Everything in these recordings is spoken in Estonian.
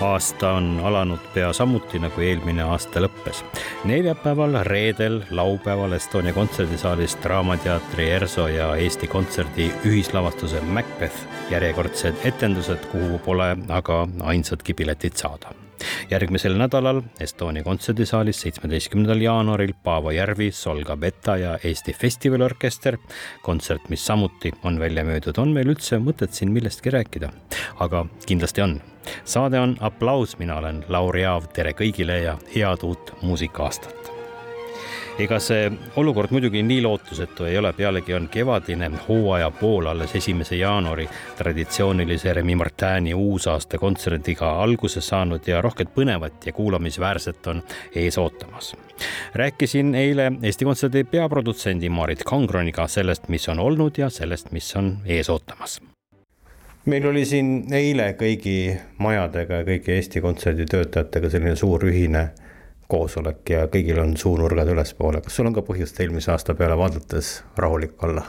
Aasta on alanud pea samuti nagu eelmine aasta lõppes. neljapäeval, reedel, laupäeval Estonia kontserdisaalis Draamateatri ERSO ja Eesti Kontserdi ühislavastuse Macbeth järjekordsed etendused, kuhu pole aga ainsatki piletit saada järgmisel nädalal Estonia kontserdisaalis, seitsmeteistkümnendal jaanuaril Paavo Järvi, Solga Beta ja Eesti Festivaliorkester. kontsert, mis samuti on välja müüdud, on meil üldse mõtet siin millestki rääkida? aga kindlasti on. saade on Applaus, mina olen Lauri Aav, tere kõigile ja head uut muusika-aastat ega see olukord muidugi nii lootusetu ei ole, pealegi on kevadine hooaja pool alles esimese jaanuari. Traditsioonilise Remi Martini uusaasta kontserdiga alguse saanud ja rohket põnevat ja kuulamisväärset on ees ootamas. rääkisin eile Eesti Kontserdi peaprodutsendi Marit Kangroniga sellest, mis on olnud ja sellest, mis on ees ootamas. Meil oli siin eile kõigi majadega ja kõigi Eesti Kontserdi töötajatega selline suur ühine koosolek ja kõigil on suunurgad ülespoole, kas sul on ka põhjust eelmise aasta peale vaadates rahulik olla?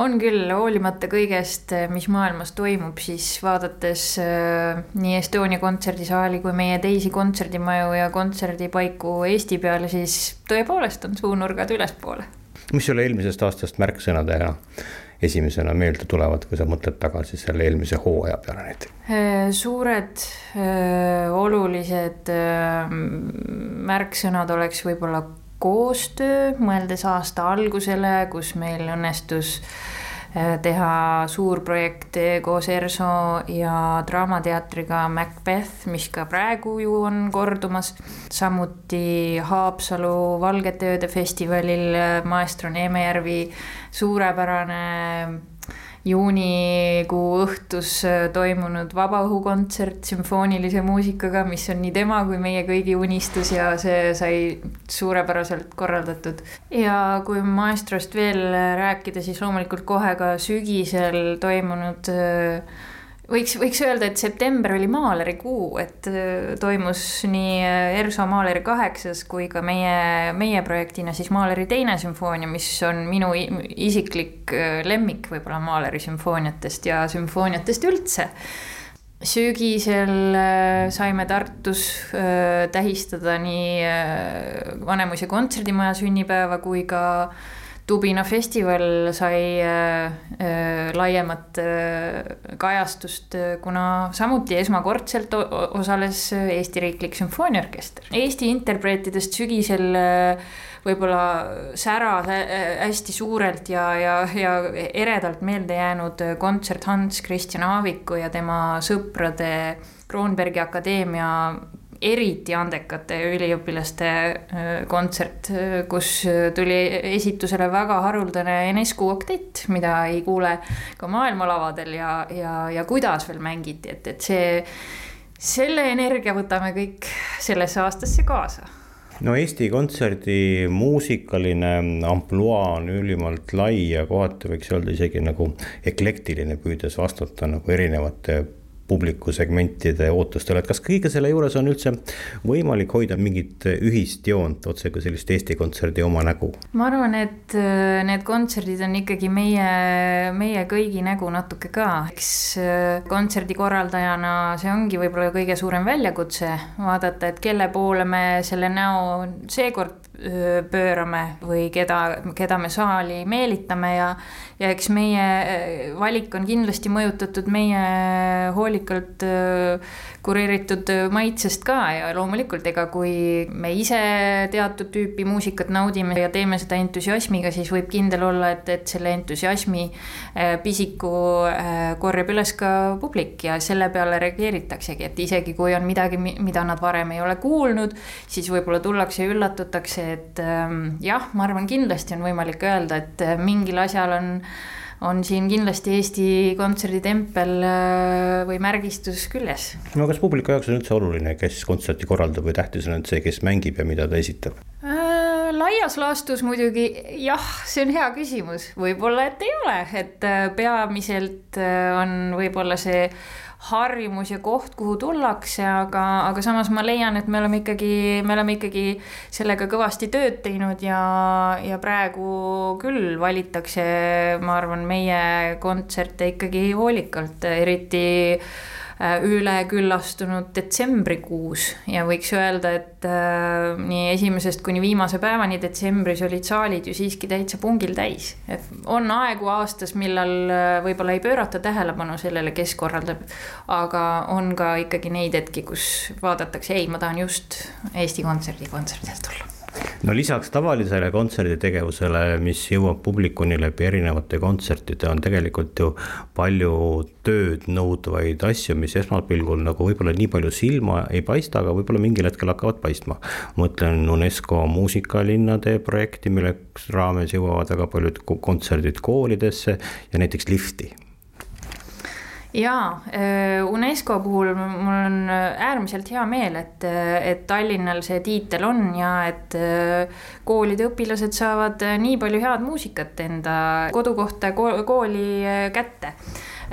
on küll, hoolimata kõigest, mis maailmas toimub, siis vaadates äh, nii Estonia kontserdisaali kui meie teisi kontserdimaju ja kontserdipaiku Eesti peale, siis tõepoolest on suunurgad ülespoole. Mis sulle eelmisest aastast märksõnadena esimesena meelde tulevad, kui sa mõtled tagasi selle eelmise hooaja peale näiteks? Äh, suured äh, olulised äh, märksõnad oleks võib-olla koostöö, mõeldes aasta algusele, kus meil õnnestus teha suur projekt koos ERSO ja Draamateatriga Macbeth, mis ka praegu ju on kordumas. samuti Haapsalu Valgete Ööde festivalil maestro Neemejärvi suurepärane juunikuu õhtus toimunud vabaõhukontsert sümfoonilise muusikaga, mis on nii tema kui meie kõigi unistus ja see sai suurepäraselt korraldatud. ja kui maestrost veel rääkida, siis loomulikult kohe ka sügisel toimunud äh, võiks, võiks öelda, et september oli maalerikuu, et äh, toimus nii äh, ERSO Maaleri kaheksas kui ka meie, meie projektina siis Maaleri teine sümfoonia, mis on minu isiklik äh, lemmik võib-olla Maaleri sümfooniatest ja sümfooniatest üldse. Sügisel saime Tartus tähistada nii Vanemuise kontserdimaja sünnipäeva kui ka Dubina festival sai äh, äh, laiemat äh, kajastust, äh, kuna samuti esmakordselt osales Eesti Riiklik Sümfooniaorkester. Eesti interpreetidest sügisel äh, võib-olla säras äh, hästi suurelt ja, ja, ja eredalt meelde jäänud kontsert Hans Christian Aaviku ja tema sõprade Kroonbergi akadeemia eriti andekate üliõpilaste äh, kontsert, äh, kus tuli esitusele väga haruldane Enescu oktett, mida ei kuule ka maailmalavadel ja, ja, ja kuidas veel mängiti, et, et see, selle energia võtame kõik sellesse aastasse kaasa. No Eesti Kontserdi muusikaline ampluaa on ülimalt lai ja kohati võiks öelda isegi nagu eklektiline, püüdes vastata nagu erinevate publiku segmentide ootustele, et kas kõige selle juures on üldse võimalik hoida mingit ühist joont, otsekui sellist Eesti Kontserdi oma nägu? ma arvan, et äh, need kontserdid on ikkagi meie, meie kõigi nägu natuke ka, eks äh, kontserdi korraldajana see ongi võib-olla kõige suurem väljakutse, vaadata, et kelle poole me selle näo seekord pöörame või keda, keda me saali meelitame ja, ja eks meie valik on kindlasti mõjutatud meie hoolikalt kureeritud maitsest ka ja loomulikult, ega kui me ise teatud tüüpi muusikat naudime ja teeme seda entusiasmiga, siis võib kindel olla, et, et selle entusiasmi pisiku korjab üles ka publik ja selle peale reageeritaksegi, et isegi kui on midagi, mida nad varem ei ole kuulnud, siis võib-olla tullakse ja üllatutakse et ähm, jah, ma arvan, kindlasti on võimalik öelda, et äh, mingil asjal on on siin kindlasti Eesti kontserditempel või märgistus küljes. no kas publiku jaoks on üldse oluline, kes kontserti korraldab või tähtis on ainult see, kes mängib ja mida ta esitab? laias laastus muidugi jah, see on hea küsimus, võib-olla, et ei ole, et peamiselt on võib-olla see harjumus ja koht, kuhu tullakse, aga, aga samas ma leian, et me oleme ikkagi, me oleme ikkagi sellega kõvasti tööd teinud ja, ja praegu küll valitakse, ma arvan, meie kontserte ikkagi hoolikalt, eriti üleküllastunud detsembrikuus ja võiks öelda, et äh, nii esimesest kuni viimase päevani detsembris olid saalid ju siiski täitsa pungil täis. et on aegu aastas, millal äh, võib-olla ei pöörata tähelepanu sellele, kes korraldab, aga on ka ikkagi neid hetki, kus vaadatakse, ei, ma tahan just Eesti Kontserdi kontserdilt tulla no lisaks tavalisele kontserditegevusele, mis jõuab publikuni läbi erinevate kontsertide, on tegelikult ju palju tööd nõudvaid asju, mis esmapilgul nagu võib-olla nii palju silma ei paista, aga võib-olla mingil hetkel hakkavad paistma. mõtlen UNESCO muusikalinnade projekti, mille raames jõuavad väga paljud kontserdid koolidesse ja näiteks lifti jaa, äh, UNESCO puhul mul on äh, äärmiselt hea meel, et, äh, et Tallinnal see tiitel on ja et koolide õpilased saavad nii palju head muusikat enda kodukohta kooli kätte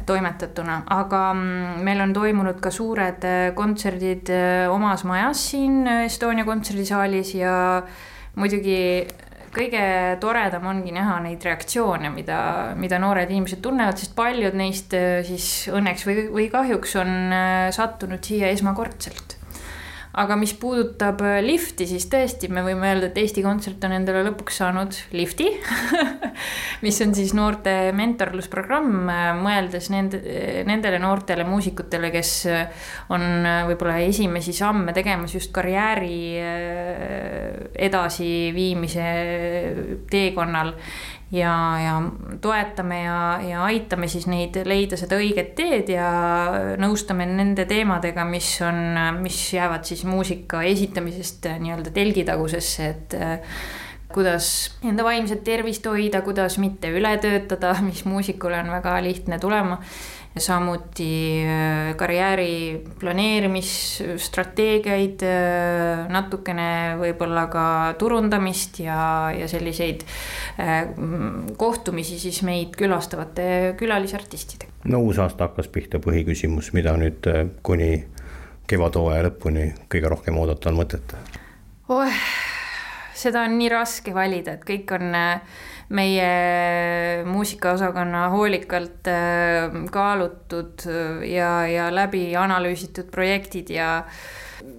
toimetatuna, aga mm, meil on toimunud ka suured kontserdid omas majas siin Estonia kontserdisaalis ja muidugi kõige toredam ongi näha neid reaktsioone, mida, mida noored inimesed tunnevad, sest paljud neist äh, siis õnneks või, või kahjuks on äh, sattunud siia esmakordselt. Aga mis puudutab äh, lifti, siis tõesti, me võime öelda, et Eesti Kontsert on endale lõpuks saanud lifti mis on siis noorte mentorlusprogramm, äh, mõeldes nende, nendele noortele muusikutele, kes äh, on võib-olla esimesi samme tegemas just karjääri edasiviimise teekonnal. Ja, ja toetame ja, ja aitame siis neid leida seda õiget teed ja nõustame nende teemadega, mis on, mis jäävad siis muusika esitamisest nii-öelda telgitagusesse, et kuidas enda vaimset tervist hoida, kuidas mitte üle töötada, mis muusikule on väga lihtne tulema samuti äh, karjääri planeerimisstrateegiaid, äh, natukene võib-olla ka turundamist ja, ja selliseid äh, kohtumisi siis meid külastavate külalisartistidega. no uus aasta hakkas pihta, põhiküsimus, mida nüüd kuni kevadhooaja lõpuni kõige rohkem oodata on mõtet oh,? Seda on nii raske valida, et kõik on meie muusikaosakonna hoolikalt äh, kaalutud ja, ja läbi analüüsitud projektid ja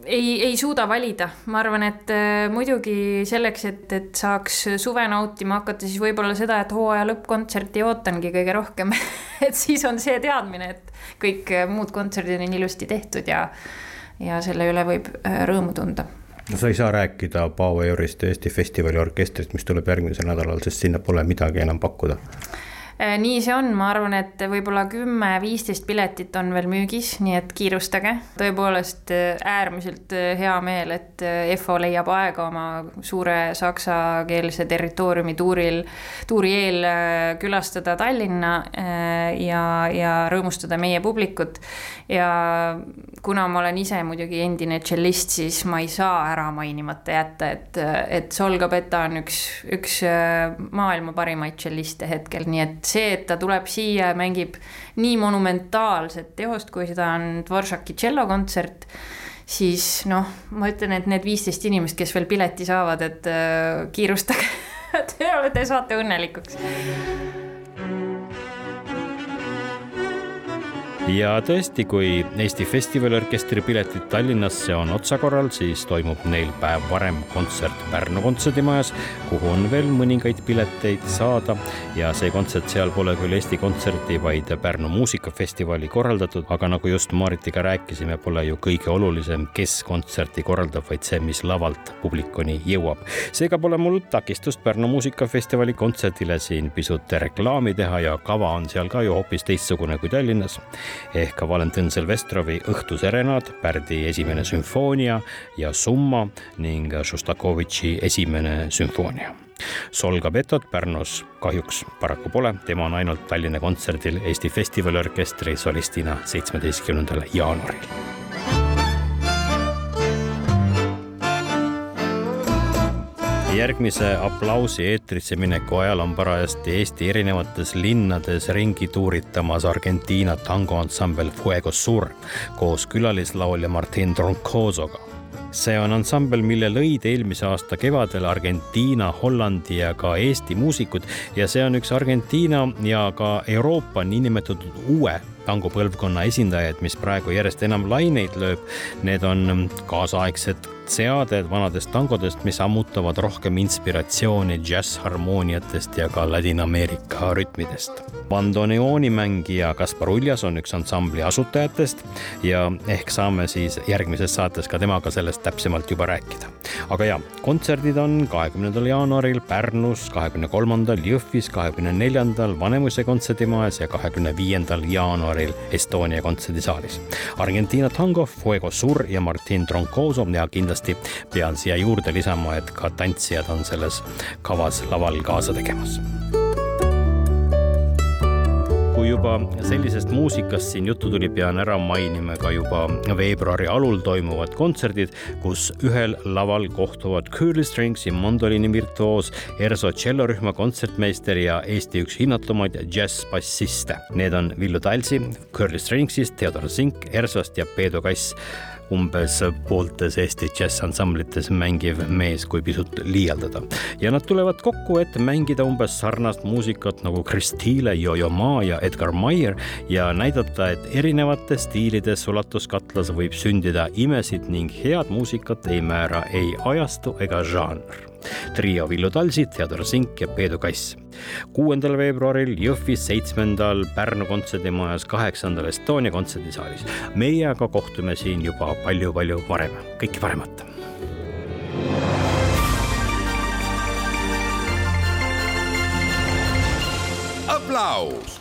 ei, ei suuda valida, ma arvan, et äh, muidugi selleks, et, et saaks suve nautima hakata, siis võib-olla seda, et hooaja lõppkontserti ootangi kõige rohkem. Et siis on see teadmine, et kõik muud kontserdid on ilusti tehtud ja, ja selle üle võib äh, rõõmu tunda no sa ei saa rääkida Paavo Eurist Eesti festivali orkestrist, mis tuleb järgmisel nädalal, sest sinna pole midagi enam pakkuda nii see on, ma arvan, et võib-olla kümme-viisteist piletit on veel müügis, nii et kiirustage. tõepoolest äh, äärmiselt äh, hea meel, et EFO leiab aega oma suure saksakeelse territooriumi tuuril, tuuri eel külastada Tallinna ja, ja rõõmustada meie publikut. ja kuna ma olen ise muidugi endine tšellist, siis ma ei saa ära mainimata jätta, et, et Solga Beta on üks, üks maailma parimaid tšelliste hetkel, nii et see, et ta tuleb siia ja mängib nii monumentaalset teost, kui seda on Dvoržaki tšellokontsert, siis noh, ma ütlen, et need viisteist inimest, kes veel pileti saavad, et äh, kiirustage. Te olete, saate õnnelikuks ja tõesti, kui Eesti Festivaliorkestri piletid Tallinnasse on otsakorral, siis toimub neil päev varem kontsert Pärnu kontserdimajas, kuhu on veel mõningaid pileteid saada. Ja see kontsert seal pole küll Eesti Kontserdi, vaid Pärnu muusikafestivali korraldatud, aga nagu just Maritiga rääkisime, pole ju kõige olulisem, kes kontserti korraldab, vaid see, mis lavalt publikuni jõuab. seega pole mul takistust Pärnu muusikafestivali kontserdile siin pisut reklaami teha ja kava on seal ka ju hoopis teistsugune kui Tallinnas ehk Valentin Silvestrovi Õhtuserenad, Pärdi esimene sümfoonia ja Summa ning Šostakovitši esimene sümfoonia. Solga Petot Pärnus kahjuks paraku pole, tema on ainult Tallinna kontserdil Eesti Festivaliorkestri solistina seitsmeteistkümnendal jaanuaril järgmise aplausi eetrisse mineku ajal on parajasti Eesti erinevates linnades ringi tuuritamas Argentiina tangoansambel Fuego Sur koos külalislaulja Martin Troncosoga. See on ansambel, mille lõid eelmise aasta kevadel Argentiina, Hollandi ja ka Eesti muusikud ja see on üks Argentiina ja ka Euroopa niinimetatud uue tangopõlvkonna esindajaid, mis praegu järjest enam laineid lööb. Need on kaasaegsed seaded vanadest tangodest, mis ammutavad rohkem inspiratsiooni džässharmooniatest ja ka Ladina-Ameerika rütmidest. bandoneoni mängija Kaspar Uljas on üks ansambli asutajatest ja ehk saame siis järgmises saates ka temaga sellest täpsemalt juba rääkida. aga ja, kontserdid on kahekümnendal jaanuaril Pärnus, kahekümne kolmandal Jõhvis, kahekümne neljandal Vanemuise kontserdimajas ja kahekümne viiendal jaanuaril Estonia kontserdisaalis. Argentiina tango, Fuego Sur ja Martin Troncoso ja kindlasti pean siia juurde lisama, et ka tantsijad on selles kavas laval kaasa tegemas juba sellisest muusikast siin juttu tuli, pean ära mainima ka juba veebruari alul toimuvad kontserdid, kus ühel laval kohtuvad Curly Stringsi mandoliini virtuoos, ERSO tšellorühma kontsertmeister ja Eesti üks hinnatumaid džässbassiste. Need on Villu Talsi, Curly Stringsist, Theodor Zink, ERSO-st ja Peedu Kass umbes pooltes Eesti džässansamblites mängiv mees, kui pisut liialdada. ja nad tulevad kokku, et mängida umbes sarnast muusikat nagu Kristiile, Yo-Yo Ma ja Edgar Meyer ja näidata, et erinevates stiilides ulatuskatlas võib sündida imesid ning head muusikat ei määra ei ajastu ega žanr trio Villu Talsit, Theodor Sink ja Peedu Kass. kuuendal veebruaril Jõhvis, seitsmendal Pärnu kontserdimajas, kaheksandal Estonia kontserdisaalis. meie aga kohtume siin juba palju-palju varem, kõike paremat. aplaus